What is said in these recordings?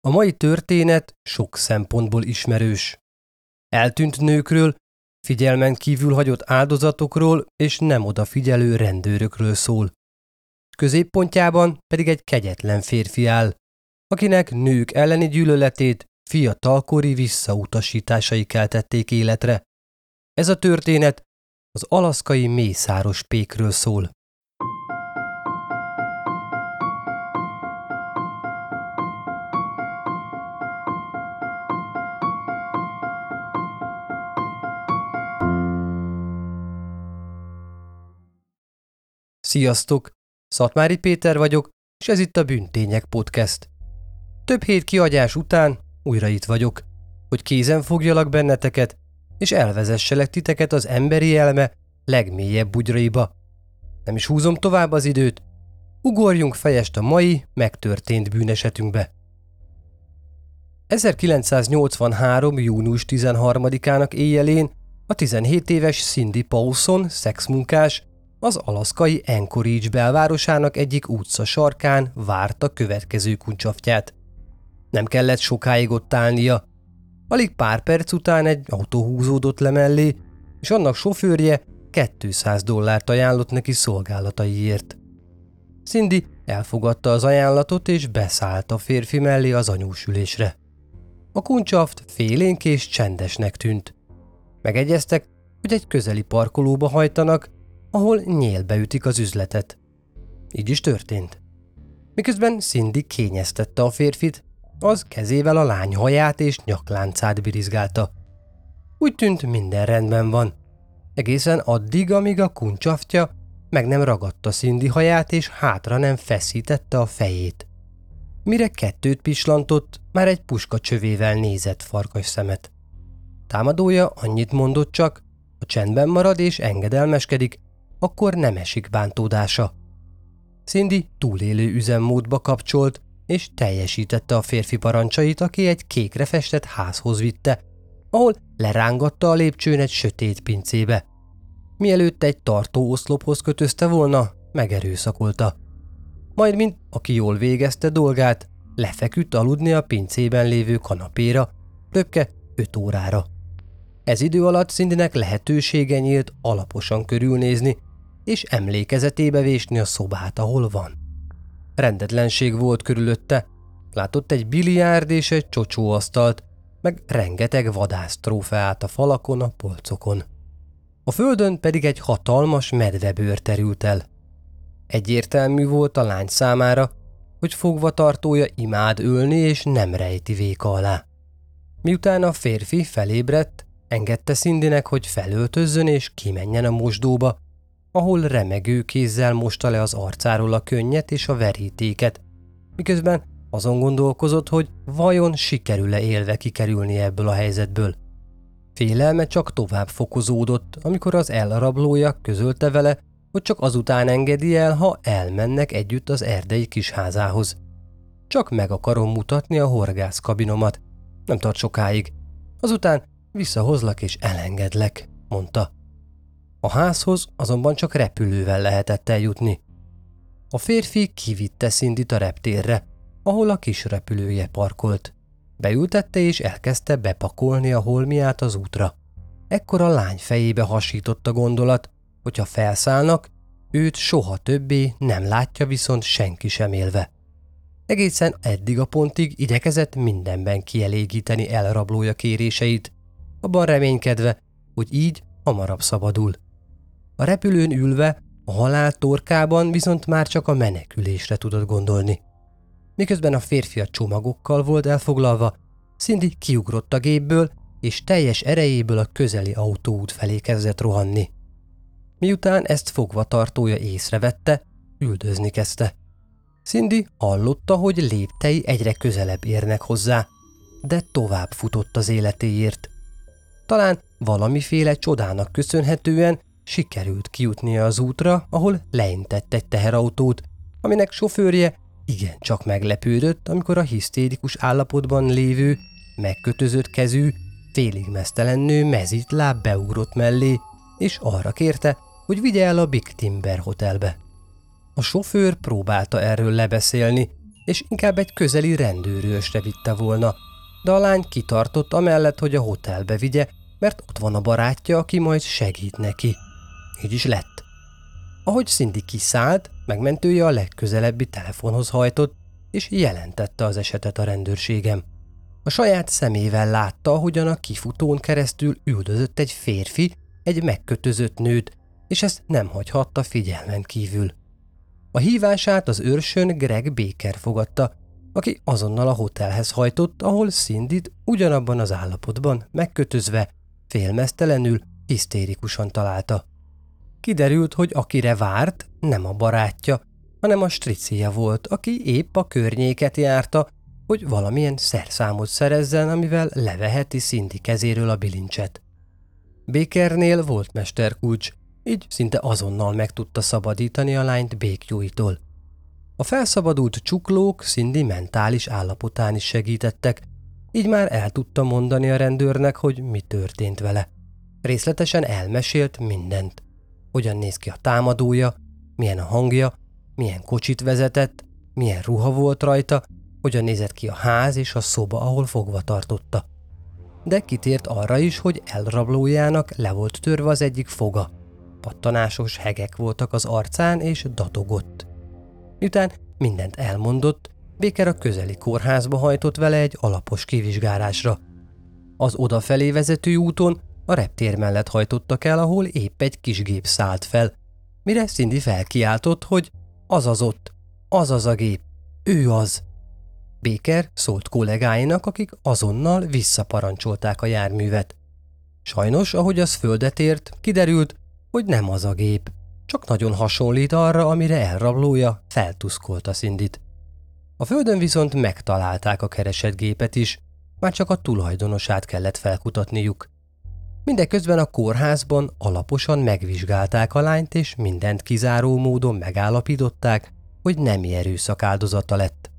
A mai történet sok szempontból ismerős. Eltűnt nőkről, figyelmen kívül hagyott áldozatokról és nem odafigyelő rendőrökről szól. Középpontjában pedig egy kegyetlen férfi áll, akinek nők elleni gyűlöletét fiatalkori visszautasításai keltették életre. Ez a történet az alaszkai mészáros pékről szól. Sziasztok! Szatmári Péter vagyok, és ez itt a Bűntények Podcast. Több hét kiadás után újra itt vagyok, hogy kézen fogjalak benneteket, és elvezesselek titeket az emberi elme legmélyebb bugyraiba. Nem is húzom tovább az időt, ugorjunk fejest a mai, megtörtént bűnesetünkbe. 1983. június 13-ának éjjelén a 17 éves Cindy Paulson, szexmunkás, az alaszkai Anchorage belvárosának egyik utca sarkán várta következő kuncsaftját. Nem kellett sokáig ott állnia. Alig pár perc után egy autó húzódott le mellé, és annak sofőrje 200 dollárt ajánlott neki szolgálataiért. Cindy elfogadta az ajánlatot, és beszállt a férfi mellé az anyósülésre. A kuncsaft félénk és csendesnek tűnt. Megegyeztek, hogy egy közeli parkolóba hajtanak, ahol nyélbe ütik az üzletet. Így is történt. Miközben Cindy kényeztette a férfit, az kezével a lány haját és nyakláncát birizgálta. Úgy tűnt, minden rendben van. Egészen addig, amíg a kuncsaftja meg nem ragadta Cindy haját és hátra nem feszítette a fejét. Mire kettőt pislantott, már egy puska csövével nézett farkas szemet. Támadója annyit mondott csak, a csendben marad és engedelmeskedik, akkor nem esik bántódása. Cindy túlélő üzemmódba kapcsolt, és teljesítette a férfi parancsait, aki egy kékre festett házhoz vitte, ahol lerángatta a lépcsőn egy sötét pincébe. Mielőtt egy tartó oszlophoz kötözte volna, megerőszakolta. Majd, mint aki jól végezte dolgát, lefeküdt aludni a pincében lévő kanapéra, röpke öt órára. Ez idő alatt Cindynek lehetősége nyílt alaposan körülnézni, és emlékezetébe vésni a szobát, ahol van. Rendetlenség volt körülötte, látott egy biliárd és egy csocsóasztalt, meg rengeteg vadász trófeát a falakon, a polcokon. A földön pedig egy hatalmas medvebőr terült el. Egyértelmű volt a lány számára, hogy fogva tartója imád ülni és nem rejti véka alá. Miután a férfi felébredt, engedte Szindinek, hogy felöltözzön és kimenjen a mosdóba, ahol remegő kézzel mosta le az arcáról a könnyet és a verítéket, miközben azon gondolkozott, hogy vajon sikerül-e élve kikerülni ebből a helyzetből. Félelme csak tovább fokozódott, amikor az elrablója közölte vele, hogy csak azután engedi el, ha elmennek együtt az erdei kisházához. Csak meg akarom mutatni a horgász kabinomat. Nem tart sokáig. Azután visszahozlak és elengedlek, mondta. A házhoz azonban csak repülővel lehetett eljutni. A férfi kivitte Szindit a reptérre, ahol a kis repülője parkolt. Beültette és elkezdte bepakolni a holmiát az útra. Ekkor a lány fejébe hasított a gondolat, hogyha felszállnak, őt soha többé nem látja viszont senki sem élve. Egészen eddig a pontig igyekezett mindenben kielégíteni elrablója kéréseit, abban reménykedve, hogy így hamarabb szabadul. A repülőn ülve, a halál torkában viszont már csak a menekülésre tudott gondolni. Miközben a férfi a csomagokkal volt elfoglalva, Cindy kiugrott a gépből, és teljes erejéből a közeli autóút felé kezdett rohanni. Miután ezt fogva tartója észrevette, üldözni kezdte. Cindy hallotta, hogy léptei egyre közelebb érnek hozzá, de tovább futott az életéért. Talán valamiféle csodának köszönhetően sikerült kijutnia az útra, ahol leintett egy teherautót, aminek sofőrje igencsak meglepődött, amikor a hisztérikus állapotban lévő, megkötözött kezű, félig mesztelen nő mezitláb beugrott mellé, és arra kérte, hogy vigye el a Big Timber hotelbe. A sofőr próbálta erről lebeszélni, és inkább egy közeli rendőrősre vitte volna, de a lány kitartott amellett, hogy a hotelbe vigye, mert ott van a barátja, aki majd segít neki. Így is lett. Ahogy Cindy kiszállt, megmentője a legközelebbi telefonhoz hajtott, és jelentette az esetet a rendőrségem. A saját szemével látta, hogyan a kifutón keresztül üldözött egy férfi, egy megkötözött nőt, és ezt nem hagyhatta figyelmen kívül. A hívását az őrsön Greg Baker fogadta, aki azonnal a hotelhez hajtott, ahol cindy ugyanabban az állapotban, megkötözve, félmeztelenül, hisztérikusan találta. Kiderült, hogy akire várt, nem a barátja, hanem a stricia volt, aki épp a környéket járta, hogy valamilyen szerszámot szerezzen, amivel leveheti Cindy kezéről a bilincset. Békernél volt mesterkulcs, így szinte azonnal meg tudta szabadítani a lányt békjóitól. A felszabadult csuklók Cindy mentális állapotán is segítettek, így már el tudta mondani a rendőrnek, hogy mi történt vele. Részletesen elmesélt mindent. Hogyan néz ki a támadója, milyen a hangja, milyen kocsit vezetett, milyen ruha volt rajta, hogyan nézett ki a ház és a szoba, ahol fogva tartotta. De kitért arra is, hogy elrablójának le volt törve az egyik foga. Pattanásos hegek voltak az arcán és datogott. Miután mindent elmondott, Béker a közeli kórházba hajtott vele egy alapos kivizsgálásra. Az odafelé vezető úton a reptér mellett hajtottak el, ahol épp egy kis gép szállt fel, mire Cindy felkiáltott, hogy az az ott, az az a gép, ő az. Béker szólt kollégáinak, akik azonnal visszaparancsolták a járművet. Sajnos, ahogy az földet ért, kiderült, hogy nem az a gép, csak nagyon hasonlít arra, amire elrablója feltuszkolta Szindit. A földön viszont megtalálták a keresett gépet is, már csak a tulajdonosát kellett felkutatniuk. Mindeközben a kórházban alaposan megvizsgálták a lányt, és mindent kizáró módon megállapították, hogy nemi erőszak áldozata lett.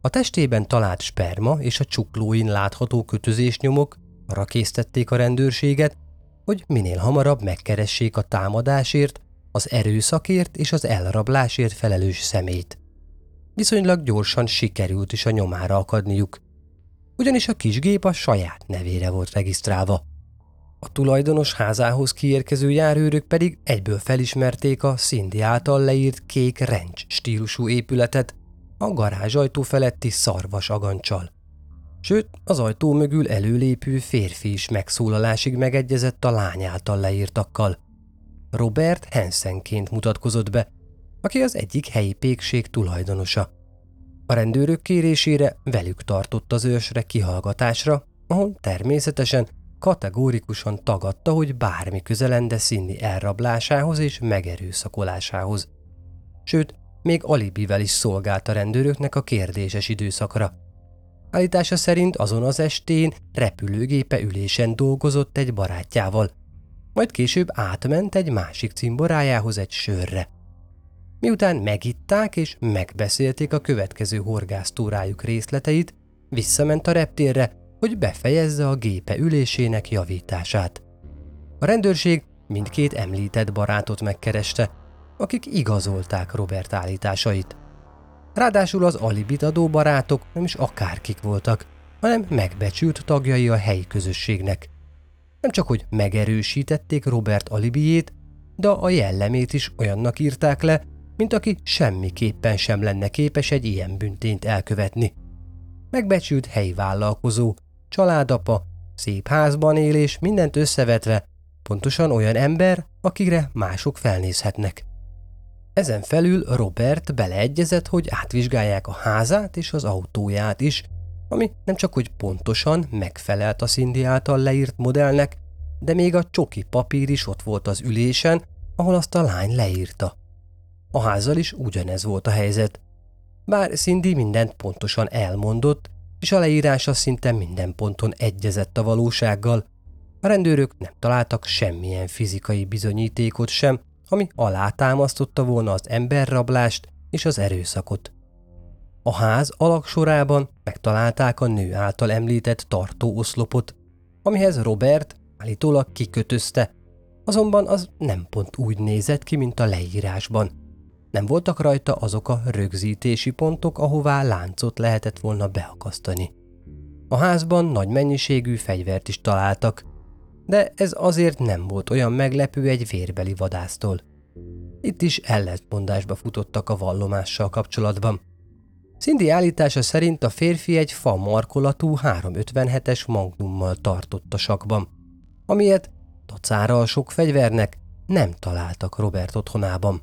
A testében talált sperma és a csuklóin látható kötözésnyomok arra késztették a rendőrséget, hogy minél hamarabb megkeressék a támadásért, az erőszakért és az elrablásért felelős szemét. Viszonylag gyorsan sikerült is a nyomára akadniuk, ugyanis a kisgép a saját nevére volt regisztrálva. A tulajdonos házához kiérkező járőrök pedig egyből felismerték a Cindy által leírt kék rencs stílusú épületet a garázsajtó feletti szarvas agancsal. Sőt, az ajtó mögül előlépő férfi is megszólalásig megegyezett a lány által leírtakkal. Robert Hansenként mutatkozott be, aki az egyik helyi pékség tulajdonosa. A rendőrök kérésére velük tartott az ősre kihallgatásra, ahol természetesen kategórikusan tagadta, hogy bármi köze lenne Cindy elrablásához és megerőszakolásához. Sőt, még alibivel is szolgált a rendőröknek a kérdéses időszakra. Állítása szerint azon az estén repülőgépe ülésen dolgozott egy barátjával, majd később átment egy másik cimborájához egy sörre. Miután megitták és megbeszélték a következő horgásztúrájuk részleteit, visszament a reptérre, hogy befejezze a gépe ülésének javítását. A rendőrség mindkét említett barátot megkereste, akik igazolták Robert állításait. Ráadásul az alibit adó barátok nem is akárkik voltak, hanem megbecsült tagjai a helyi közösségnek. Nem csak, hogy megerősítették Robert alibiét, de a jellemét is olyannak írták le, mint aki semmiképpen sem lenne képes egy ilyen büntényt elkövetni. Megbecsült helyi vállalkozó, családapa, szép házban él és mindent összevetve, pontosan olyan ember, akire mások felnézhetnek. Ezen felül Robert beleegyezett, hogy átvizsgálják a házát és az autóját is, ami nem csak hogy pontosan megfelelt a Cindy által leírt modellnek, de még a csoki papír is ott volt az ülésen, ahol azt a lány leírta. A házzal is ugyanez volt a helyzet. Bár Cindy mindent pontosan elmondott, és a leírása szinte minden ponton egyezett a valósággal, a rendőrök nem találtak semmilyen fizikai bizonyítékot sem, ami alátámasztotta volna az emberrablást és az erőszakot. A ház alaksorában megtalálták a nő által említett tartóoszlopot, amihez Robert állítólag kikötözte, azonban az nem pont úgy nézett ki, mint a leírásban. Nem voltak rajta azok a rögzítési pontok, ahová láncot lehetett volna beakasztani. A házban nagy mennyiségű fegyvert is találtak, de ez azért nem volt olyan meglepő egy vérbeli vadásztól. Itt is ellentmondásba futottak a vallomással kapcsolatban. Cindy állítása szerint a férfi egy fa markolatú 357-es magnummal tartott a sakban, amilyet tacára a sok fegyvernek nem találtak Robert otthonában.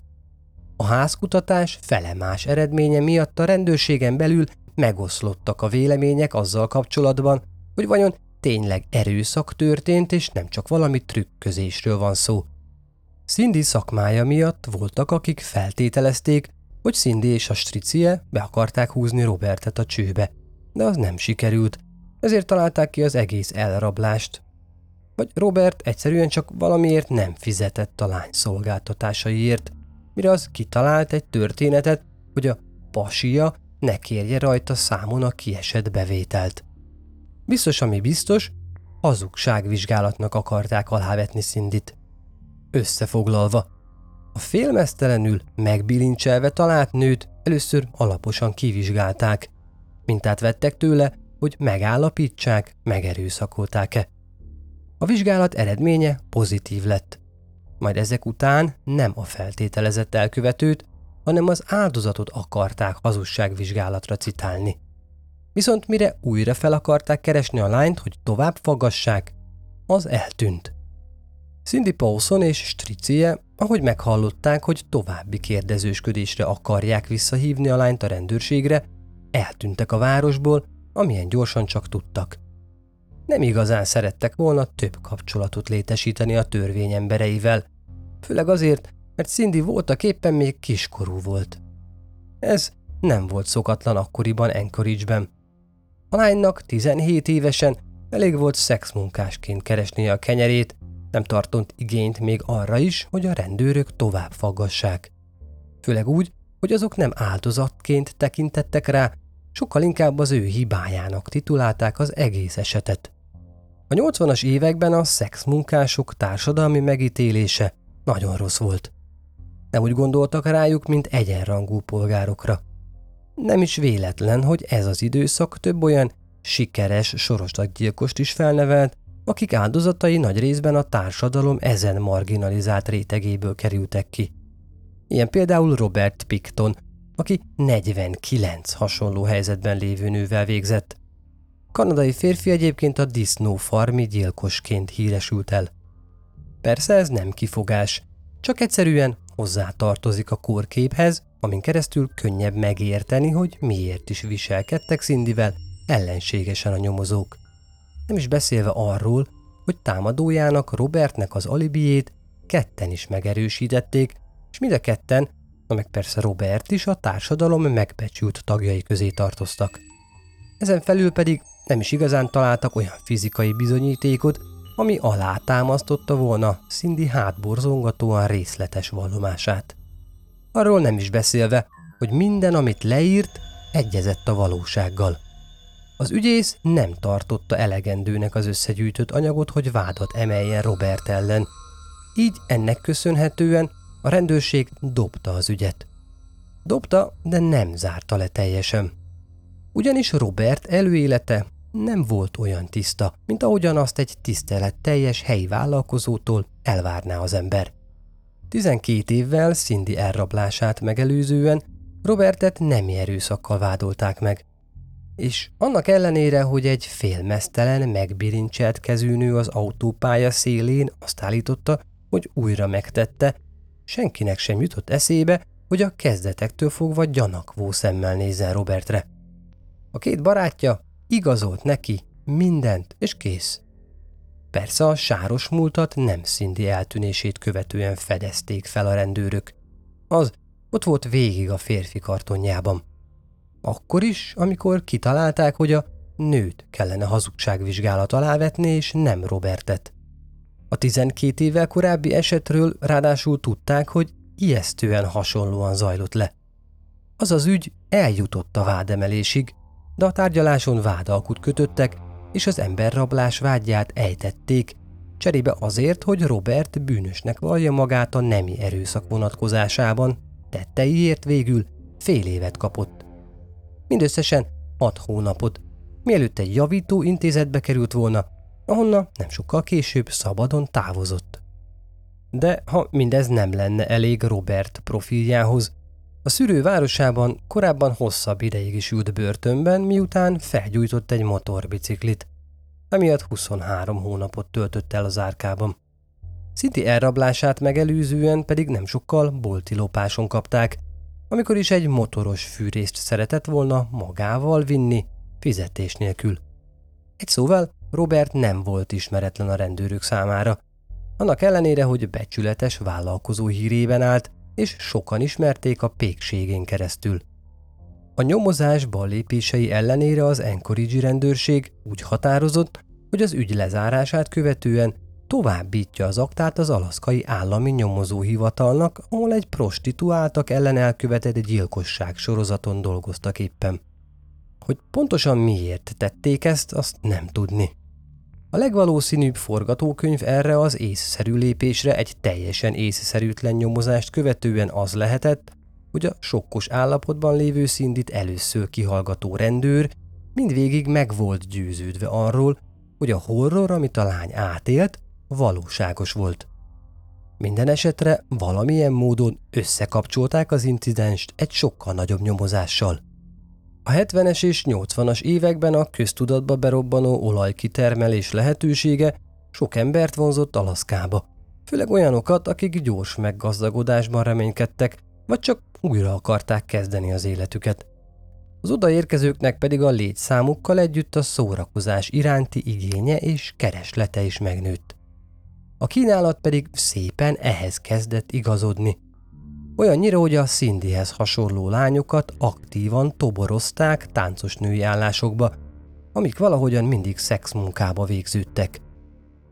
A házkutatás felemás eredménye miatt a rendőrségen belül megoszlottak a vélemények azzal kapcsolatban, hogy vajon tényleg erőszak történt, és nem csak valami trükközésről van szó. Cindy szakmája miatt voltak, akik feltételezték, hogy Cindy és a stricie be akarták húzni Robertet a csőbe, de az nem sikerült, ezért találták ki az egész elrablást. Vagy Robert egyszerűen csak valamiért nem fizetett a lány szolgáltatásaiért, mire az kitalált egy történetet, hogy a pasia ne kérje rajta számon a kiesett bevételt. Biztos, ami biztos, hazugságvizsgálatnak akarták alávetni Szindit. Összefoglalva, a félmeztelenül megbilincselve talált nőt először alaposan kivizsgálták. Mintát vettek tőle, hogy megállapítsák, megerőszakolták-e. A vizsgálat eredménye pozitív lett. Majd ezek után nem a feltételezett elkövetőt, hanem az áldozatot akarták hazugságvizsgálatra citálni. Viszont mire újra fel akarták keresni a lányt, hogy tovább faggassák, az eltűnt. Cindy Paulson és Stricie, ahogy meghallották, hogy további kérdezősködésre akarják visszahívni a lányt a rendőrségre, eltűntek a városból, amilyen gyorsan csak tudtak. Nem igazán szerettek volna több kapcsolatot létesíteni a törvény embereivel, főleg azért, mert Cindy voltak éppen még kiskorú volt. Ez nem volt szokatlan akkoriban Anchorage-ben. A lánynak 17 évesen elég volt szexmunkásként keresnie a kenyerét, nem tartott igényt még arra is, hogy a rendőrök tovább faggassák. Főleg úgy, hogy azok nem áldozatként tekintettek rá, sokkal inkább az ő hibájának titulálták az egész esetet. A 80-as években a szexmunkások társadalmi megítélése nagyon rossz volt. Nem úgy gondoltak rájuk, mint egyenrangú polgárokra. Nem is véletlen, hogy ez az időszak több olyan sikeres soroslatgyilkost is felnevelt, akik áldozatai nagy részben a társadalom ezen marginalizált rétegéből kerültek ki. Ilyen például Robert Picton, aki 49 hasonló helyzetben lévő nővel végzett. Kanadai férfi egyébként a disznó farmi gyilkosként híresült el. Persze ez nem kifogás, csak egyszerűen hozzá tartozik a kórképhez, amin keresztül könnyebb megérteni, hogy miért is viselkedtek Szindivel ellenségesen a nyomozók. Nem is beszélve arról, hogy támadójának Robertnek az alibiét ketten is megerősítették, és mind a ketten, na meg persze Robert is a társadalom megbecsült tagjai közé tartoztak. Ezen felül pedig nem is igazán találtak olyan fizikai bizonyítékot, ami alátámasztotta volna Cindy hátborzongatóan részletes vallomását. Arról nem is beszélve, hogy minden, amit leírt, egyezett a valósággal. Az ügyész nem tartotta elegendőnek az összegyűjtött anyagot, hogy vádat emeljen Robert ellen. Így ennek köszönhetően a rendőrség dobta az ügyet. Dobta, de nem zárta le teljesen. Ugyanis Robert előélete nem volt olyan tiszta, mint ahogyan azt egy tisztelet teljes helyi vállalkozótól elvárná az ember. 12 évvel Cindy elrablását megelőzően Robertet nemi erőszakkal vádolták meg. És annak ellenére, hogy egy félmeztelen, megbirincselt kezűnő az autópálya szélén azt állította, hogy újra megtette, senkinek sem jutott eszébe, hogy a kezdetektől fogva gyanakvó szemmel nézzen Robertre. A két barátja Igazolt neki mindent, és kész. Persze a sáros múltat nem Cindy eltűnését követően fedezték fel a rendőrök. Az ott volt végig a férfi kartonjában. Akkor is, amikor kitalálták, hogy a nőt kellene hazugságvizsgálat alá vetni, és nem Robertet. A 12 évvel korábbi esetről ráadásul tudták, hogy ijesztően hasonlóan zajlott le. Az az ügy eljutott a vádemelésig, de a tárgyaláson vádalkut kötöttek, és az emberrablás vágyját ejtették, cserébe azért, hogy Robert bűnösnek vallja magát a nemi erőszak vonatkozásában, tetteiért végül fél évet kapott. Mindösszesen hat hónapot, mielőtt egy javító intézetbe került volna, ahonna nem sokkal később szabadon távozott. De ha mindez nem lenne elég Robert profiljához, a szűrő városában korábban hosszabb ideig is ült börtönben, miután felgyújtott egy motorbiciklit, amiatt 23 hónapot töltött el az árkában. Szinti elrablását megelőzően pedig nem sokkal bolti lopáson kapták, amikor is egy motoros fűrészt szeretett volna magával vinni, fizetés nélkül. Egy szóval Robert nem volt ismeretlen a rendőrök számára, annak ellenére, hogy becsületes vállalkozó hírében állt, és sokan ismerték a pékségén keresztül. A nyomozás ballépései ellenére az Encourage rendőrség úgy határozott, hogy az ügy lezárását követően továbbítja az aktát az alaszkai állami nyomozóhivatalnak, ahol egy prostituáltak ellen elkövetett gyilkosság sorozaton dolgoztak éppen. Hogy pontosan miért tették ezt, azt nem tudni. A legvalószínűbb forgatókönyv erre az észszerű lépésre egy teljesen észszerűtlen nyomozást követően az lehetett, hogy a sokkos állapotban lévő szindit először kihallgató rendőr mindvégig meg volt győződve arról, hogy a horror, amit a lány átélt, valóságos volt. Minden esetre valamilyen módon összekapcsolták az incidenst egy sokkal nagyobb nyomozással. A 70-es és 80-as években a köztudatba berobbanó olajkitermelés lehetősége sok embert vonzott Alaszkába, főleg olyanokat, akik gyors meggazdagodásban reménykedtek, vagy csak újra akarták kezdeni az életüket. Az odaérkezőknek pedig a létszámukkal együtt a szórakozás iránti igénye és kereslete is megnőtt. A kínálat pedig szépen ehhez kezdett igazodni – olyannyira, hogy a Cindyhez hasonló lányokat aktívan toborozták táncos női állásokba, amik valahogyan mindig szexmunkába végződtek.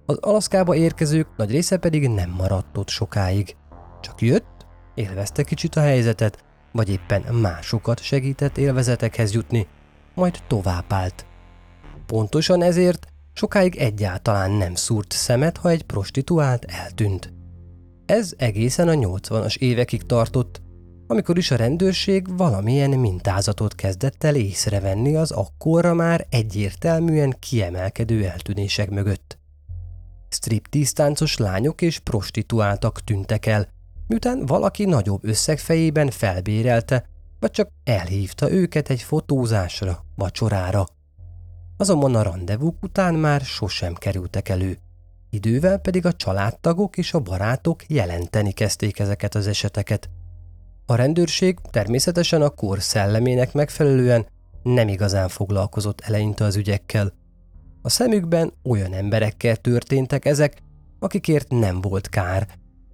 Az Alaszkába érkezők nagy része pedig nem maradt ott sokáig. Csak jött, élvezte kicsit a helyzetet, vagy éppen másokat segített élvezetekhez jutni, majd továbbált. Pontosan ezért sokáig egyáltalán nem szúrt szemet, ha egy prostituált eltűnt. Ez egészen a 80-as évekig tartott, amikor is a rendőrség valamilyen mintázatot kezdett el észrevenni az akkorra már egyértelműen kiemelkedő eltűnések mögött. Striptease táncos lányok és prostituáltak tűntek el, miután valaki nagyobb összeg fejében felbérelte, vagy csak elhívta őket egy fotózásra, vacsorára. Azonban a rendezvúk után már sosem kerültek elő. Idővel pedig a családtagok és a barátok jelenteni kezdték ezeket az eseteket. A rendőrség természetesen a kor szellemének megfelelően nem igazán foglalkozott eleinte az ügyekkel. A szemükben olyan emberekkel történtek ezek, akikért nem volt kár,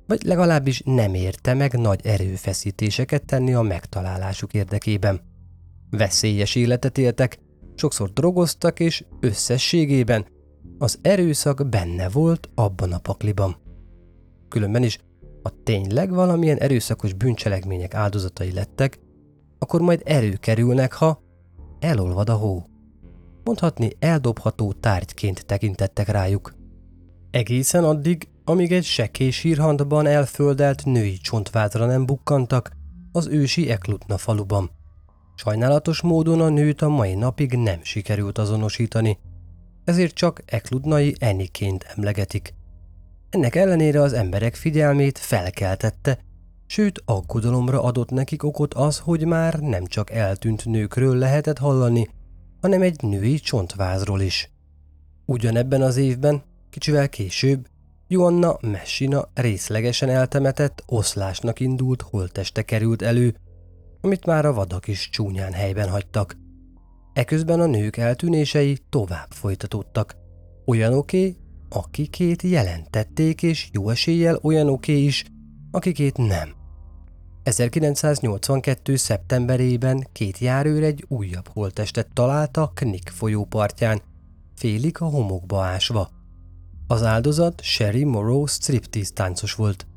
vagy legalábbis nem érte meg nagy erőfeszítéseket tenni a megtalálásuk érdekében. Veszélyes életet éltek, sokszor drogoztak, és összességében az erőszak benne volt abban a pakliban. Különben is, ha tényleg valamilyen erőszakos bűncselekmények áldozatai lettek, akkor majd erőkerülnek, ha elolvad a hó. Mondhatni eldobható tárgyként tekintettek rájuk. Egészen addig, amíg egy sekés sírhandban elföldelt női csontvázra nem bukkantak az ősi Eklutna faluban. Sajnálatos módon a nőt a mai napig nem sikerült azonosítani, ezért csak Ekludnai Eniként emlegetik. Ennek ellenére az emberek figyelmét felkeltette, sőt aggodalomra adott nekik okot az, hogy már nem csak eltűnt nőkről lehetett hallani, hanem egy női csontvázról is. Ugyanebben az évben, kicsivel később, Joanna Messina részlegesen eltemetett, oszlásnak indult holteste került elő, amit már a vadak is csúnyán helyben hagytak. Eközben a nők eltűnései tovább folytatódtak. Olyanoké, akikét jelentették, és jó eséllyel olyanoké is, akikét nem. 1982. szeptemberében két járőr egy újabb holtestet találta a Knik folyó partján, félig a homokba ásva. Az áldozat Sherry Morrow striptease táncos volt.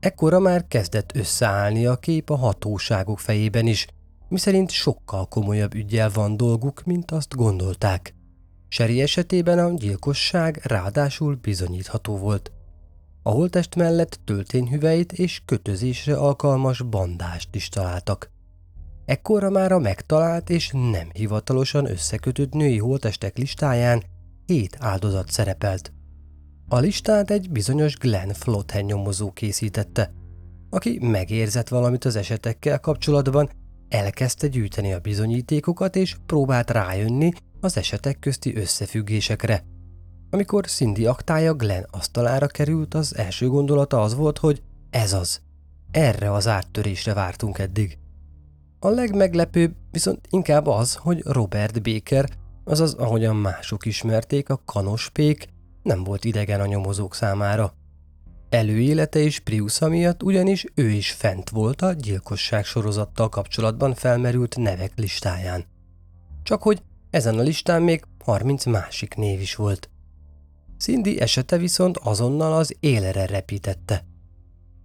Ekkora már kezdett összeállni a kép a hatóságok fejében is, miszerint sokkal komolyabb ügyel van dolguk, mint azt gondolták. Seri esetében a gyilkosság ráadásul bizonyítható volt. A holtest mellett töltényhüveit és kötözésre alkalmas bandást is találtak. Ekkora már a megtalált és nem hivatalosan összekötött női holtestek listáján hét áldozat szerepelt. A listát egy bizonyos Glenn Flothen nyomozó készítette, aki megérzett valamit az esetekkel kapcsolatban, elkezdte gyűjteni a bizonyítékokat és próbált rájönni az esetek közti összefüggésekre. Amikor Cindy aktája Glenn asztalára került, az első gondolata az volt, hogy ez az. Erre az áttörésre vártunk eddig. A legmeglepőbb viszont inkább az, hogy Robert Baker, azaz ahogyan mások ismerték, a kanospék, nem volt idegen a nyomozók számára. Előélete és Priusza miatt ugyanis ő is fent volt a gyilkosság sorozattal kapcsolatban felmerült nevek listáján. Csak hogy ezen a listán még 30 másik név is volt. Cindy esete viszont azonnal az élere repítette.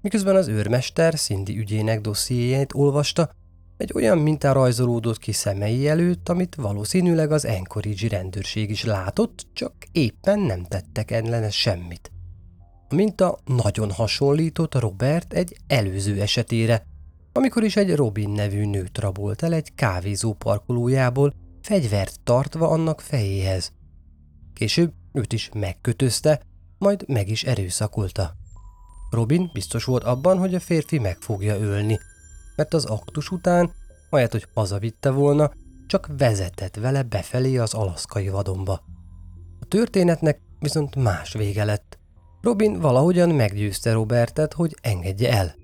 Miközben az őrmester Cindy ügyének dossziéját olvasta, egy olyan minta rajzolódott ki szemei előtt, amit valószínűleg az Anchorage rendőrség is látott, csak éppen nem tettek ellene semmit. A minta nagyon hasonlított Robert egy előző esetére, amikor is egy Robin nevű nőt rabolt el egy kávézó parkolójából, fegyvert tartva annak fejéhez. Később őt is megkötözte, majd meg is erőszakolta. Robin biztos volt abban, hogy a férfi meg fogja ölni, mert az aktus után, ahelyett, hogy hazavitte volna, csak vezetett vele befelé az alaszkai vadonba. A történetnek viszont más vége lett. Robin valahogyan meggyőzte Robertet, hogy engedje el.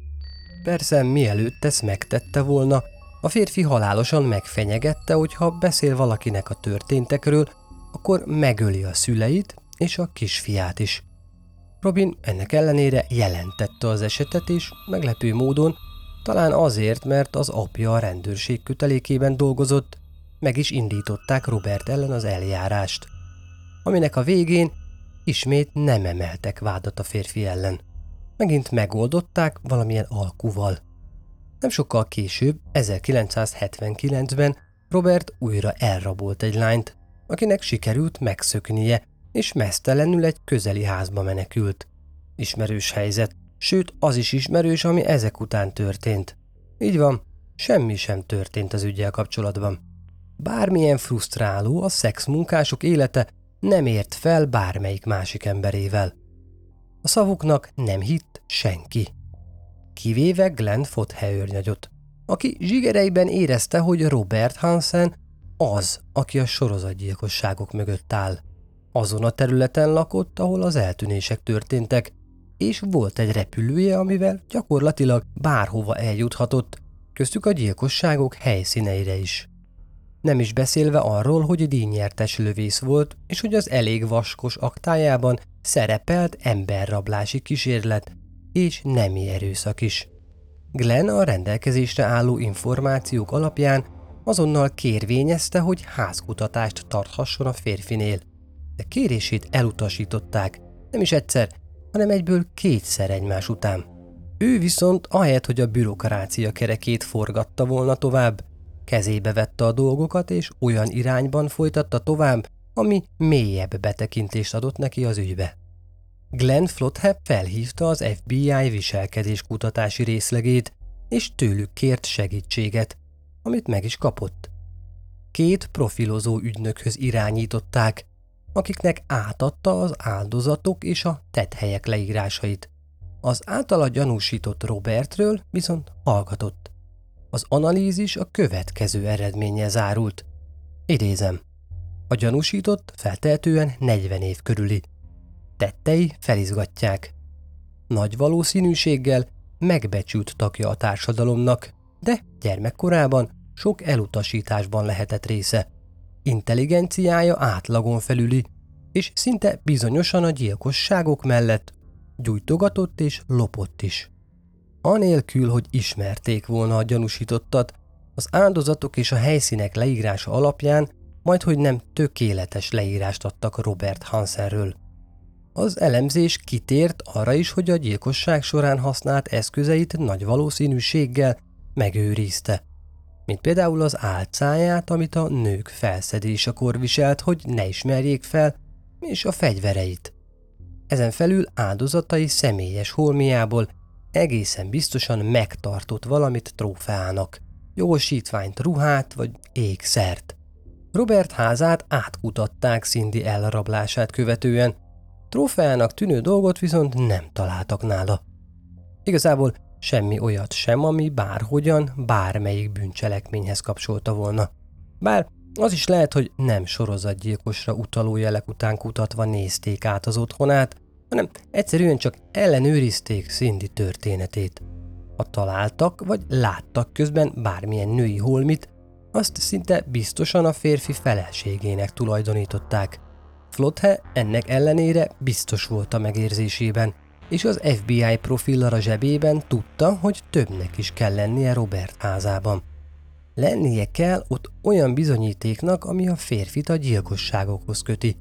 Persze, mielőtt ezt megtette volna, a férfi halálosan megfenyegette, hogy ha beszél valakinek a történtekről, akkor megöli a szüleit és a kisfiát is. Robin ennek ellenére jelentette az esetet, és meglepő módon, talán azért, mert az apja a rendőrség kötelékében dolgozott, meg is indították Robert ellen az eljárást, aminek a végén ismét nem emeltek vádat a férfi ellen. Megint megoldották valamilyen alkuval. Nem sokkal később, 1979-ben Robert újra elrabolt egy lányt, akinek sikerült megszöknie, és mesztelenül egy közeli házba menekült. Ismerős helyzet, sőt az is ismerős, ami ezek után történt. Így van, semmi sem történt az ügyel kapcsolatban. Bármilyen frusztráló a szexmunkások élete nem ért fel bármelyik másik emberével. A szavuknak nem hitt senki. Kivéve Glenn Fothőrnyagyot, aki zsigereiben érezte, hogy Robert Hansen az, aki a sorozatgyilkosságok mögött áll. Azon a területen lakott, ahol az eltűnések történtek, és volt egy repülője, amivel gyakorlatilag bárhova eljuthatott, köztük a gyilkosságok helyszíneire is. Nem is beszélve arról, hogy díjnyertes lövész volt, és hogy az elég vaskos aktájában szerepelt emberrablási kísérlet és nemi erőszak is. Glenn a rendelkezésre álló információk alapján azonnal kérvényezte, hogy házkutatást tarthasson a férfinél, de kérését elutasították, nem is egyszer, hanem egyből kétszer egymás után. Ő viszont ahelyett, hogy a bürokrácia kerekét forgatta volna tovább, kezébe vette a dolgokat, és olyan irányban folytatta tovább, ami mélyebb betekintést adott neki az ügybe. Glenn Flothep felhívta az FBI viselkedés kutatási részlegét, és tőlük kért segítséget, amit meg is kapott. Két profilozó ügynökhöz irányították, akiknek átadta az áldozatok és a tethelyek leírásait. Az általa gyanúsított Robertről viszont hallgatott. Az analízis a következő eredménye zárult. Idézem. A gyanúsított feltehetően 40 év körüli. Tettei felizgatják. Nagy valószínűséggel megbecsült tagja a társadalomnak, de gyermekkorában sok elutasításban lehetett része. Intelligenciája átlagon felüli, és szinte bizonyosan a gyilkosságok mellett gyújtogatott és lopott is. Anélkül, hogy ismerték volna a gyanúsítottat, az áldozatok és a helyszínek leírása alapján majd hogy nem tökéletes leírást adtak Robert Hansenről. Az elemzés kitért arra is, hogy a gyilkosság során használt eszközeit nagy valószínűséggel megőrizte, mint például az álcáját, amit a nők felszedésekor viselt, hogy ne ismerjék fel, és a fegyvereit. ezen felül áldozatai személyes holmiából egészen biztosan megtartott valamit trófeának, jogosítványt, ruhát vagy ékszert. Robert házát átkutatták Cindy elrablását követően, trófeának tűnő dolgot viszont nem találtak nála. Igazából semmi olyat sem, ami bárhogyan, bármelyik bűncselekményhez kapcsolta volna. Bár az is lehet, hogy nem sorozatgyilkosra utaló jelek után kutatva nézték át az otthonát, hanem egyszerűen csak ellenőrizték Cindy történetét. Ha találtak vagy láttak közben bármilyen női holmit, azt szinte biztosan a férfi feleségének tulajdonították. Flothe ennek ellenére biztos volt a megérzésében, és az FBI profillal a zsebében tudta, hogy többnek is kell lennie Robert házában. Lennie kell ott olyan bizonyítéknak, ami a férfit a gyilkosságokhoz köti.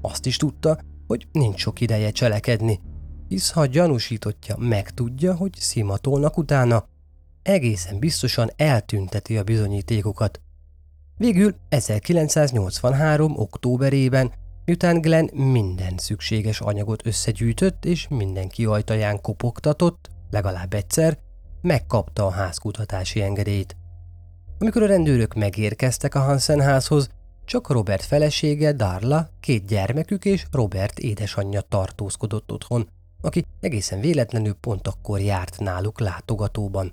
Azt is tudta, hogy nincs sok ideje cselekedni, hisz ha gyanúsítottja megtudja, hogy szimatolnak utána, egészen biztosan eltünteti a bizonyítékokat. Végül 1983. októberében, miután Glenn minden szükséges anyagot összegyűjtött és mindenki ajtaján kopogtatott, legalább egyszer, megkapta a házkutatási engedélyt. Amikor a rendőrök megérkeztek a Hansen házhoz, csak Robert felesége, Darla, két gyermekük és Robert édesanyja tartózkodott otthon, aki egészen véletlenül pont akkor járt náluk látogatóban.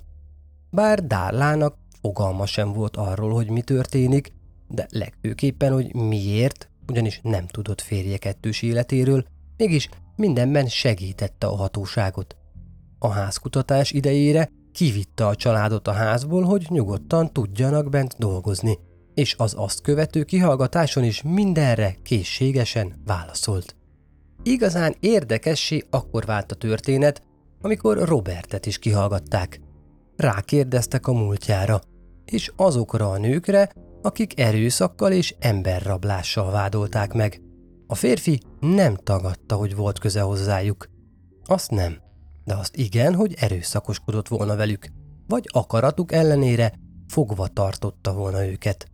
Bár Darlának fogalma sem volt arról, hogy mi történik, de legfőképpen, hogy miért, ugyanis nem tudott férje kettős életéről, mégis mindenben segítette a hatóságot. A házkutatás idejére kivitte a családot a házból, hogy nyugodtan tudjanak bent dolgozni – és az azt követő kihallgatáson is mindenre készségesen válaszolt. Igazán érdekessé akkor vált a történet, amikor Robertet is kihallgatták. Rákérdeztek a múltjára, és azokra a nőkre, akik erőszakkal és emberrablással vádolták meg. A férfi nem tagadta, hogy volt köze hozzájuk. Azt nem, de azt igen, hogy erőszakoskodott volna velük, vagy akaratuk ellenére fogva tartotta volna őket.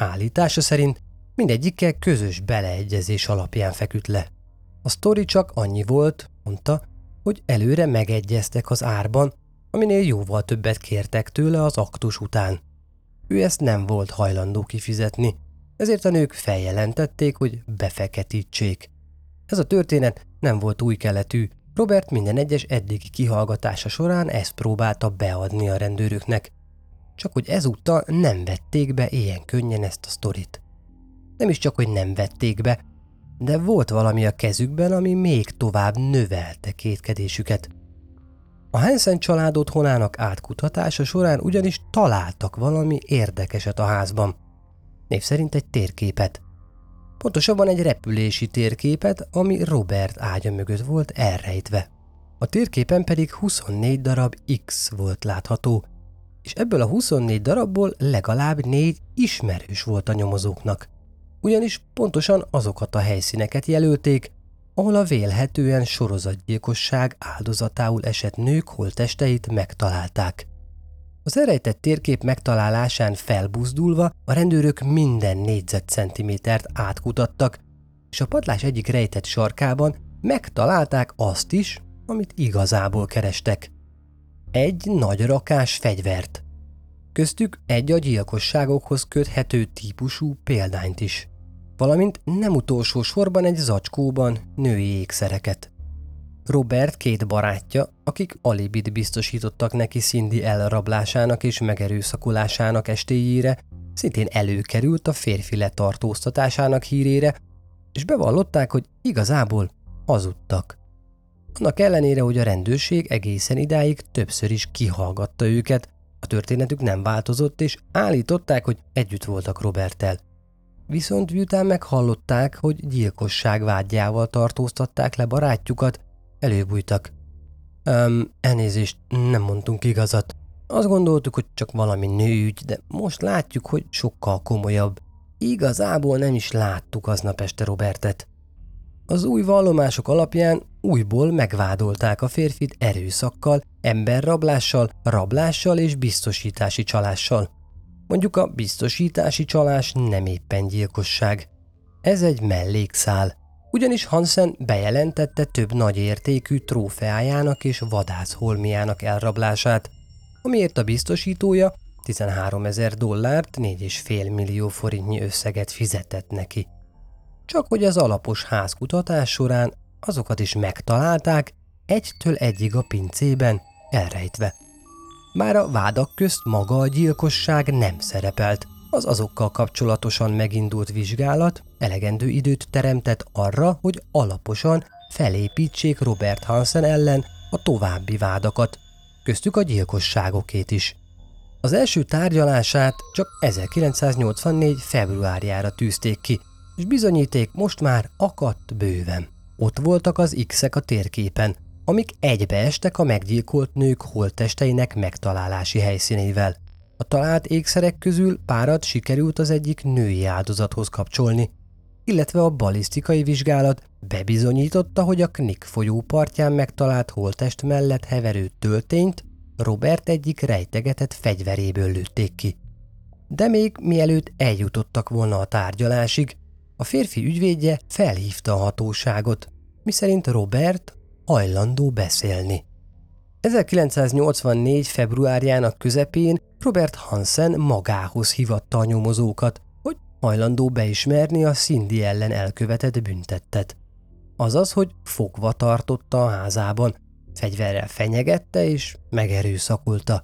Állítása szerint mindegyikkel közös beleegyezés alapján feküdt le. A sztori csak annyi volt, mondta, hogy előre megegyeztek az árban, aminél jóval többet kértek tőle az aktus után. Ő ezt nem volt hajlandó kifizetni, ezért a nők feljelentették, hogy befeketítsék. Ez a történet nem volt új keletű, Robert minden egyes eddigi kihallgatása során ezt próbálta beadni a rendőröknek, csak hogy ezúttal nem vették be ilyen könnyen ezt a sztorit. Nem is csak, hogy nem vették be, de volt valami a kezükben, ami még tovább növelte kétkedésüket. A Hansen család otthonának átkutatása során ugyanis találtak valami érdekeset a házban. Név szerint egy térképet. Pontosabban egy repülési térképet, ami Robert ágya mögött volt elrejtve. A térképen pedig 24 darab X volt látható, és ebből a 24 darabból legalább négy ismerős volt a nyomozóknak. Ugyanis pontosan azokat a helyszíneket jelölték, ahol a vélhetően sorozatgyilkosság áldozatául esett nők holtesteit megtalálták. Az elrejtett térkép megtalálásán felbuzdulva a rendőrök minden négyzetcentimétert átkutattak, és a padlás egyik rejtett sarkában megtalálták azt is, amit igazából kerestek – egy nagy rakás fegyvert. Köztük egy a gyilkosságokhoz köthető típusú példányt is, valamint nem utolsó sorban egy zacskóban női ékszereket. Robert két barátja, akik alibit biztosítottak neki Cindy elrablásának és megerőszakolásának estéjére, szintén előkerült a férfi letartóztatásának hírére, és bevallották, hogy igazából hazudtak. Annak ellenére, hogy a rendőrség egészen idáig többször is kihallgatta őket, a történetük nem változott, és állították, hogy együtt voltak Roberttel. Viszont miután meghallották, hogy gyilkosság vágyjával tartóztatták le barátjukat, előbújtak. Um, elnézést, nem mondtunk igazat. Azt gondoltuk, hogy csak valami nőügy, de most látjuk, hogy sokkal komolyabb. Igazából nem is láttuk aznap este Robertet. Az új vallomások alapján újból megvádolták a férfit erőszakkal, emberrablással, rablással és biztosítási csalással. Mondjuk a biztosítási csalás nem éppen gyilkosság. Ez egy mellékszál. Ugyanis Hansen bejelentette több nagy értékű trófeájának és vadászholmiának elrablását, amiért a biztosítója 13 ezer dollárt, 4,5 millió forintnyi összeget fizetett neki. Csak hogy az alapos házkutatás során azokat is megtalálták, egytől egyig a pincében, elrejtve. Már a vádak közt maga a gyilkosság nem szerepelt, az azokkal kapcsolatosan megindult vizsgálat elegendő időt teremtett arra, hogy alaposan felépítsék Robert Hansen ellen a további vádakat, köztük a gyilkosságokét is. Az első tárgyalását csak 1984. februárjára tűzték ki, és bizonyíték most már akadt bőven. Ott voltak az X-ek a térképen, amik egybeestek a meggyilkolt nők holttesteinek megtalálási helyszínével. A talált ékszerek közül párat sikerült az egyik női áldozathoz kapcsolni, illetve a balisztikai vizsgálat bebizonyította, hogy a Knik folyó partján megtalált holttest mellett heverő töltényt Robert egyik rejtegetett fegyveréből lőtték ki. De még mielőtt eljutottak volna a tárgyalásig, a férfi ügyvédje felhívta a hatóságot, miszerint Robert hajlandó beszélni. 1984. februárjának közepén Robert Hansen magához hívatta a nyomozókat, hogy hajlandó beismerni a Cindy ellen elkövetett büntettet. Azaz, hogy fogva tartotta a házában, fegyverrel fenyegette és megerőszakolta.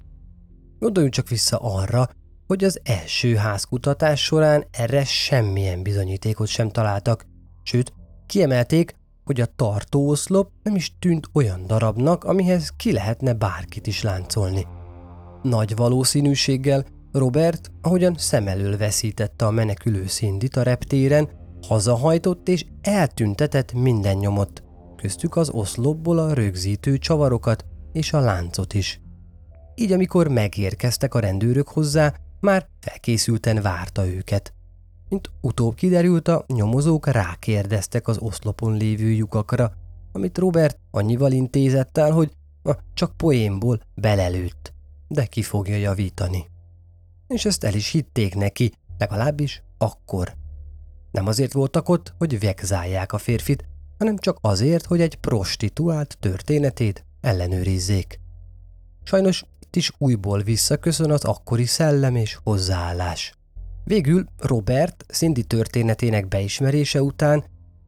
Gondoljunk csak vissza arra, hogy az első házkutatás során erre semmilyen bizonyítékot sem találtak, sőt, kiemelték, hogy a tartóoszlop nem is tűnt olyan darabnak, amihez ki lehetne bárkit is láncolni. Nagy valószínűséggel Robert, ahogyan szem elől veszítette a menekülő szindit a reptéren, hazahajtott és eltüntetett minden nyomot, köztük az oszlopból a rögzítő csavarokat és a láncot is. Így amikor megérkeztek a rendőrök hozzá, már felkészülten várta őket. Mint utóbb kiderült, a nyomozók rákérdeztek az oszlopon lévő lyukakra, amit Robert annyival intézett el, hogy na, csak poénból belelőtt, de ki fogja javítani. És ezt el is hitték neki, legalábbis akkor. Nem azért voltak ott, hogy vegzálják a férfit, hanem csak azért, hogy egy prostituált történetét ellenőrizzék. Sajnos itt is újból visszaköszön az akkori szellem és hozzáállás. Végül Robert Cindy történetének beismerése után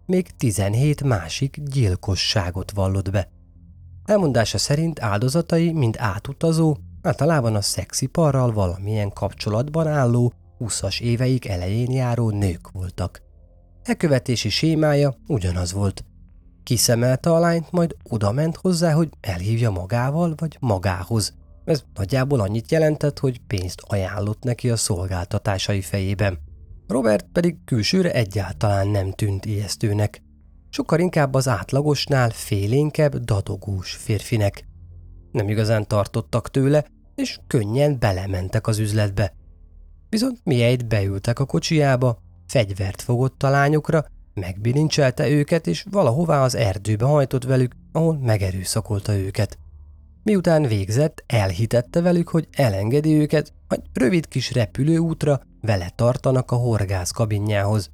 még 17 másik gyilkosságot vallott be. Elmondása szerint áldozatai mind átutazó, általában a szexiparral valamilyen kapcsolatban álló 20-as éveik elején járó nők voltak. Elkövetési sémája ugyanaz volt. Kiszemelte a lányt, majd odament hozzá, hogy elhívja magával vagy magához. Ez nagyjából annyit jelentett, hogy pénzt ajánlott neki a szolgáltatásai fejében. Robert pedig külsőre egyáltalán nem tűnt ijesztőnek. Sokkal inkább az átlagosnál félénkebb, dadogós férfinek. Nem igazán tartottak tőle, és könnyen belementek az üzletbe. Viszont miért beültek a kocsiába, fegyvert fogott a lányokra, megbilincselte őket, és valahová az erdőbe hajtott velük, ahol megerőszakolta őket. Miután végzett, elhitette velük, hogy elengedi őket, hogy rövid kis repülőútra vele tartanak a horgász kabinjához.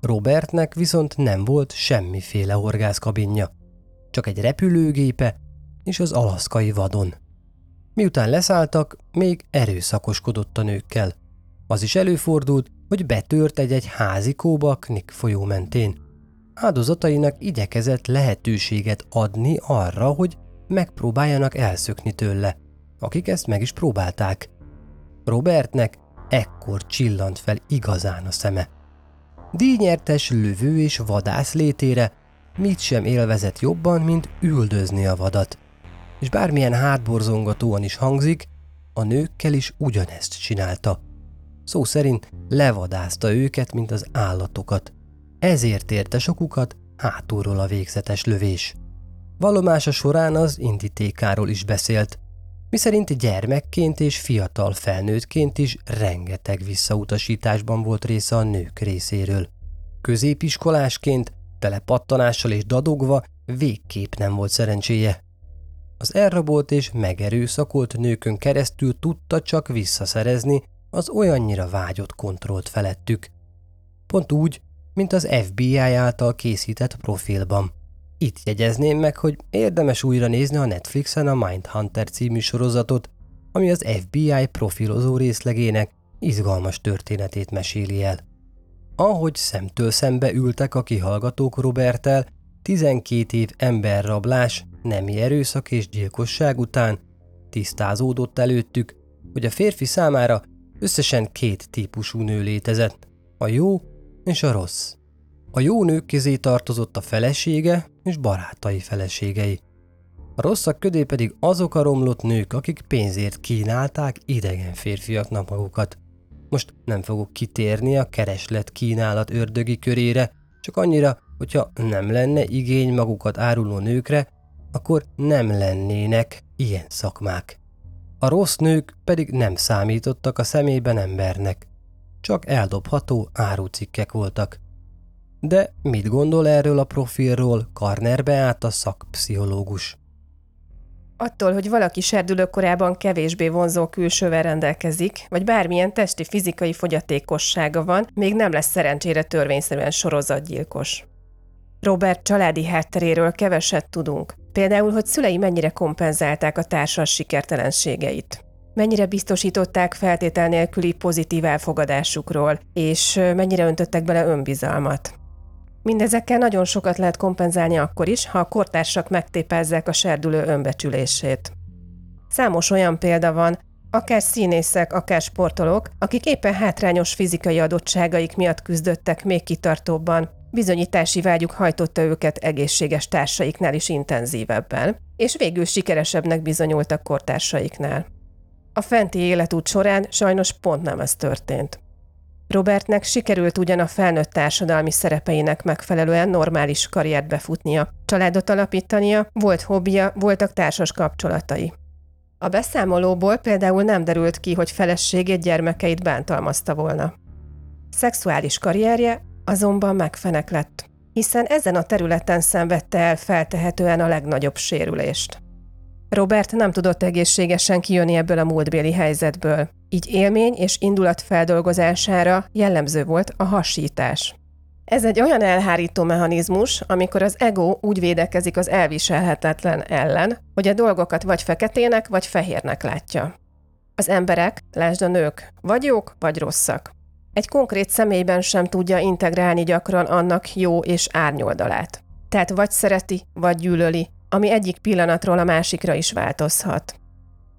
Robertnek viszont nem volt semmiféle horgászkabinja, csak egy repülőgépe és az alaszkai vadon. Miután leszálltak, még erőszakoskodott a nőkkel. Az is előfordult, hogy betört egy-egy házikóba Knik folyó mentén. Áldozatainak igyekezett lehetőséget adni arra, hogy megpróbáljanak elszökni tőle, akik ezt meg is próbálták. Robertnek ekkor csillant fel igazán a szeme. Díjnyertes lövő és vadász létére mit sem élvezett jobban, mint üldözni a vadat. És bármilyen hátborzongatóan is hangzik, a nőkkel is ugyanezt csinálta. Szó szerint levadázta őket, mint az állatokat. Ezért érte sokukat hátulról a végzetes lövés. Valomása során az indítékáról is beszélt, miszerint gyermekként és fiatal felnőttként is rengeteg visszautasításban volt része a nők részéről. Középiskolásként, telepattanással és dadogva végképp nem volt szerencséje. Az elrabolt és megerőszakolt nőkön keresztül tudta csak visszaszerezni az olyannyira vágyott kontrollt felettük. Pont úgy, mint az FBI által készített profilban. Itt jegyezném meg, hogy érdemes újra nézni a Netflixen a Mindhunter című sorozatot, ami az FBI profilozó részlegének izgalmas történetét meséli el. Ahogy szemtől szembe ültek a kihallgatók Robertel, 12 év emberrablás, nemi erőszak és gyilkosság után tisztázódott előttük, hogy a férfi számára összesen két típusú nő létezett, a jó és a rossz. A jó nők közé tartozott a felesége és barátai feleségei. A rosszak ködé pedig azok a romlott nők, akik pénzért kínálták idegen férfiaknak magukat. Most nem fogok kitérni a kereslet kínálat ördögi körére, csak annyira, hogyha nem lenne igény magukat áruló nőkre, akkor nem lennének ilyen szakmák. A rossz nők pedig nem számítottak a szemében embernek, csak eldobható árucikkek voltak. De mit gondol erről a profilról Karnerbe át a szakpszichológus? Attól, hogy valaki serdülőkorában kevésbé vonzó külsővel rendelkezik, vagy bármilyen testi fizikai fogyatékossága van, még nem lesz szerencsére törvényszerűen sorozatgyilkos. Robert családi hátteréről keveset tudunk. Például, hogy szülei mennyire kompenzálták a társas sikertelenségeit. Mennyire biztosították feltétel nélküli pozitív elfogadásukról, és mennyire öntöttek bele önbizalmat. Mindezekkel nagyon sokat lehet kompenzálni akkor is, ha a kortársak megtépázzák a serdülő önbecsülését. Számos olyan példa van, akár színészek, akár sportolók, akik éppen hátrányos fizikai adottságaik miatt küzdöttek még kitartóbban, bizonyítási vágyuk hajtotta őket egészséges társaiknál is intenzívebben, és végül sikeresebbnek bizonyultak kortársaiknál. A fenti életút során sajnos pont nem ez történt. Robertnek sikerült ugyan a felnőtt társadalmi szerepeinek megfelelően normális karriert befutnia, családot alapítania, volt hobbija, voltak társas kapcsolatai. A beszámolóból például nem derült ki, hogy feleségét gyermekeit bántalmazta volna. Szexuális karrierje azonban megfenek lett, hiszen ezen a területen szenvedte el feltehetően a legnagyobb sérülést. Robert nem tudott egészségesen kijönni ebből a múltbéli helyzetből, így élmény és indulat feldolgozására jellemző volt a hasítás. Ez egy olyan elhárító mechanizmus, amikor az ego úgy védekezik az elviselhetetlen ellen, hogy a dolgokat vagy feketének, vagy fehérnek látja. Az emberek, lásd a nők, vagy jók, vagy rosszak. Egy konkrét személyben sem tudja integrálni gyakran annak jó és árnyoldalát. Tehát vagy szereti, vagy gyűlöli, ami egyik pillanatról a másikra is változhat.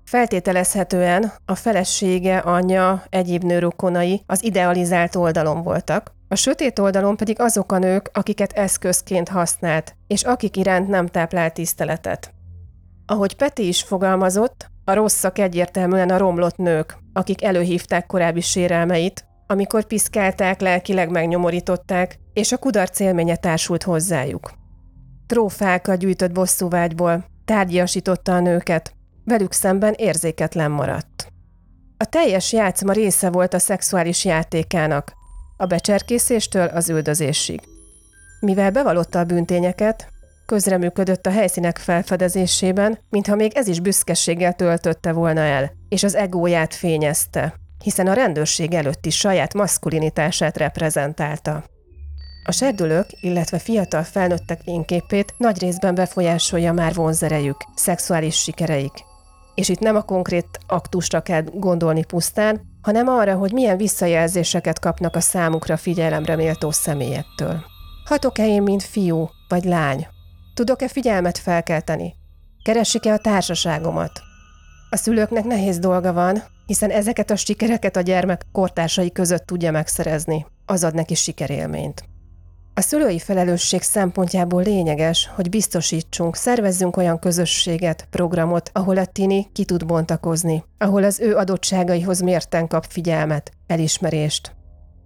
Feltételezhetően a felesége, anyja, egyéb nőrokonai az idealizált oldalon voltak, a sötét oldalon pedig azok a nők, akiket eszközként használt, és akik iránt nem táplált tiszteletet. Ahogy Peti is fogalmazott, a rosszak egyértelműen a romlott nők, akik előhívták korábbi sérelmeit, amikor piszkálták, lelkileg megnyomorították, és a kudarc élménye társult hozzájuk. Trófákat gyűjtött bosszúvágyból, tárgyasította a nőket, velük szemben érzéketlen maradt. A teljes játszma része volt a szexuális játékának, a becserkészéstől az üldözésig. Mivel bevallotta a bűntényeket, közreműködött a helyszínek felfedezésében, mintha még ez is büszkeséggel töltötte volna el, és az egóját fényezte, hiszen a rendőrség előtti saját maszkulinitását reprezentálta. A serdülők, illetve fiatal felnőttek énképét nagy részben befolyásolja már vonzerejük, szexuális sikereik. És itt nem a konkrét aktusra kell gondolni pusztán, hanem arra, hogy milyen visszajelzéseket kapnak a számukra figyelemre méltó személyektől. Hatok-e én, mint fiú vagy lány? Tudok-e figyelmet felkelteni? Keresik-e a társaságomat? A szülőknek nehéz dolga van, hiszen ezeket a sikereket a gyermek kortársai között tudja megszerezni. Az ad neki sikerélményt. A szülői felelősség szempontjából lényeges, hogy biztosítsunk, szervezzünk olyan közösséget, programot, ahol a tini ki tud bontakozni, ahol az ő adottságaihoz mérten kap figyelmet, elismerést.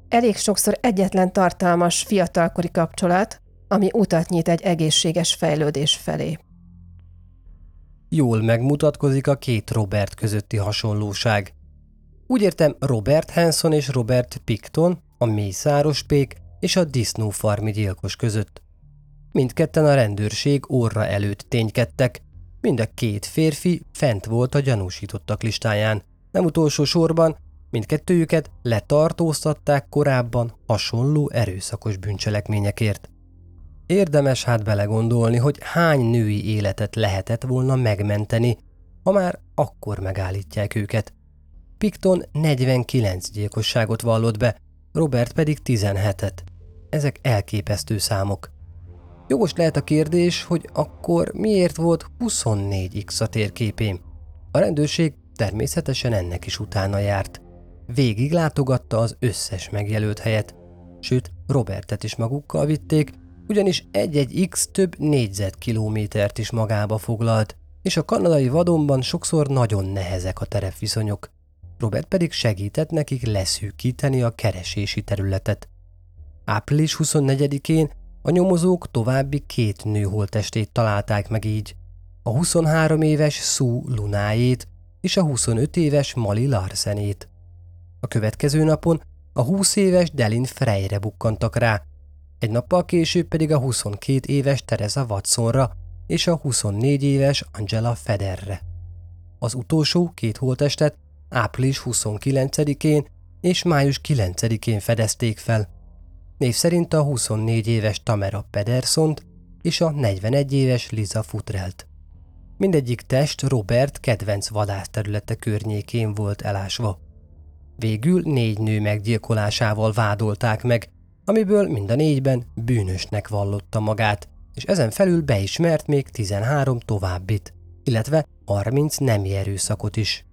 Elég sokszor egyetlen tartalmas, fiatalkori kapcsolat, ami utat nyit egy egészséges fejlődés felé. Jól megmutatkozik a két Robert közötti hasonlóság. Úgy értem Robert Hanson és Robert Picton, a mészáros pék és a disznófarmi gyilkos között. Mindketten a rendőrség orra előtt ténykedtek, mind a két férfi fent volt a gyanúsítottak listáján. Nem utolsó sorban Mindkettőjüket letartóztatták korábban hasonló erőszakos bűncselekményekért. Érdemes hát belegondolni, hogy hány női életet lehetett volna megmenteni, ha már akkor megállítják őket. Picton 49 gyilkosságot vallott be, Robert pedig 17-et. Ezek elképesztő számok. Jogos lehet a kérdés, hogy akkor miért volt 24x a térképém? A rendőrség természetesen ennek is utána járt. Végig látogatta az összes megjelölt helyet, sőt Robertet is magukkal vitték, ugyanis egy-egy X több négyzetkilométert is magába foglalt, és a kanadai vadonban sokszor nagyon nehezek a terepviszonyok. Robert pedig segített nekik leszűkíteni a keresési területet. Április 24-én a nyomozók további két nő holtestét találták meg így. A 23 éves Sue Lunájét és a 25 éves Mali Larsenét. A következő napon a 20 éves Delin Freyre bukkantak rá, egy nappal később pedig a 22 éves Teresa Watsonra és a 24 éves Angela Federre. Az utolsó két holtestet április 29-én és május 9-én fedezték fel. Név szerint a 24 éves Tamara Pedersont és a 41 éves Liza Futrelt. Mindegyik test Robert kedvenc vadászterülete környékén volt elásva. Végül négy nő meggyilkolásával vádolták meg, amiből mind a négyben bűnösnek vallotta magát, és ezen felül beismert még 13 továbbit, illetve 30 nemi erőszakot is.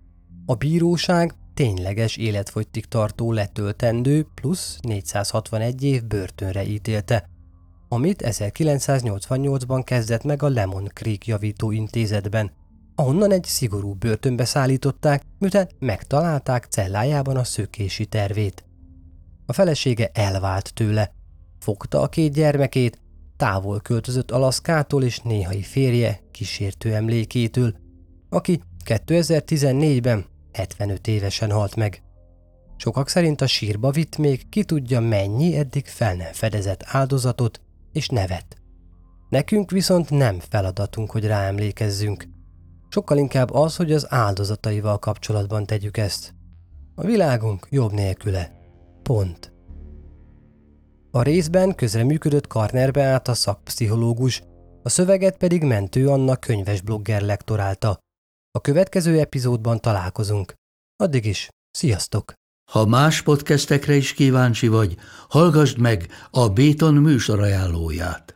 A bíróság tényleges életfogytig tartó letöltendő plusz 461 év börtönre ítélte, amit 1988-ban kezdett meg a Lemon Creek javító intézetben, ahonnan egy szigorú börtönbe szállították, miután megtalálták cellájában a szökési tervét. A felesége elvált tőle, fogta a két gyermekét, távol költözött Alaszkától és néhai férje kísértő emlékétől, aki 2014-ben 75 évesen halt meg. Sokak szerint a sírba vitt még ki tudja mennyi eddig fel nem fedezett áldozatot és nevet. Nekünk viszont nem feladatunk, hogy ráemlékezzünk. Sokkal inkább az, hogy az áldozataival kapcsolatban tegyük ezt. A világunk jobb nélküle. Pont. A részben közreműködött Karnerbe át a szakpszichológus, a szöveget pedig Mentő Anna könyves blogger lektorálta. A következő epizódban találkozunk. Addig is, sziasztok! Ha más podcastekre is kíváncsi vagy, hallgassd meg a Béton műsor ajánlóját.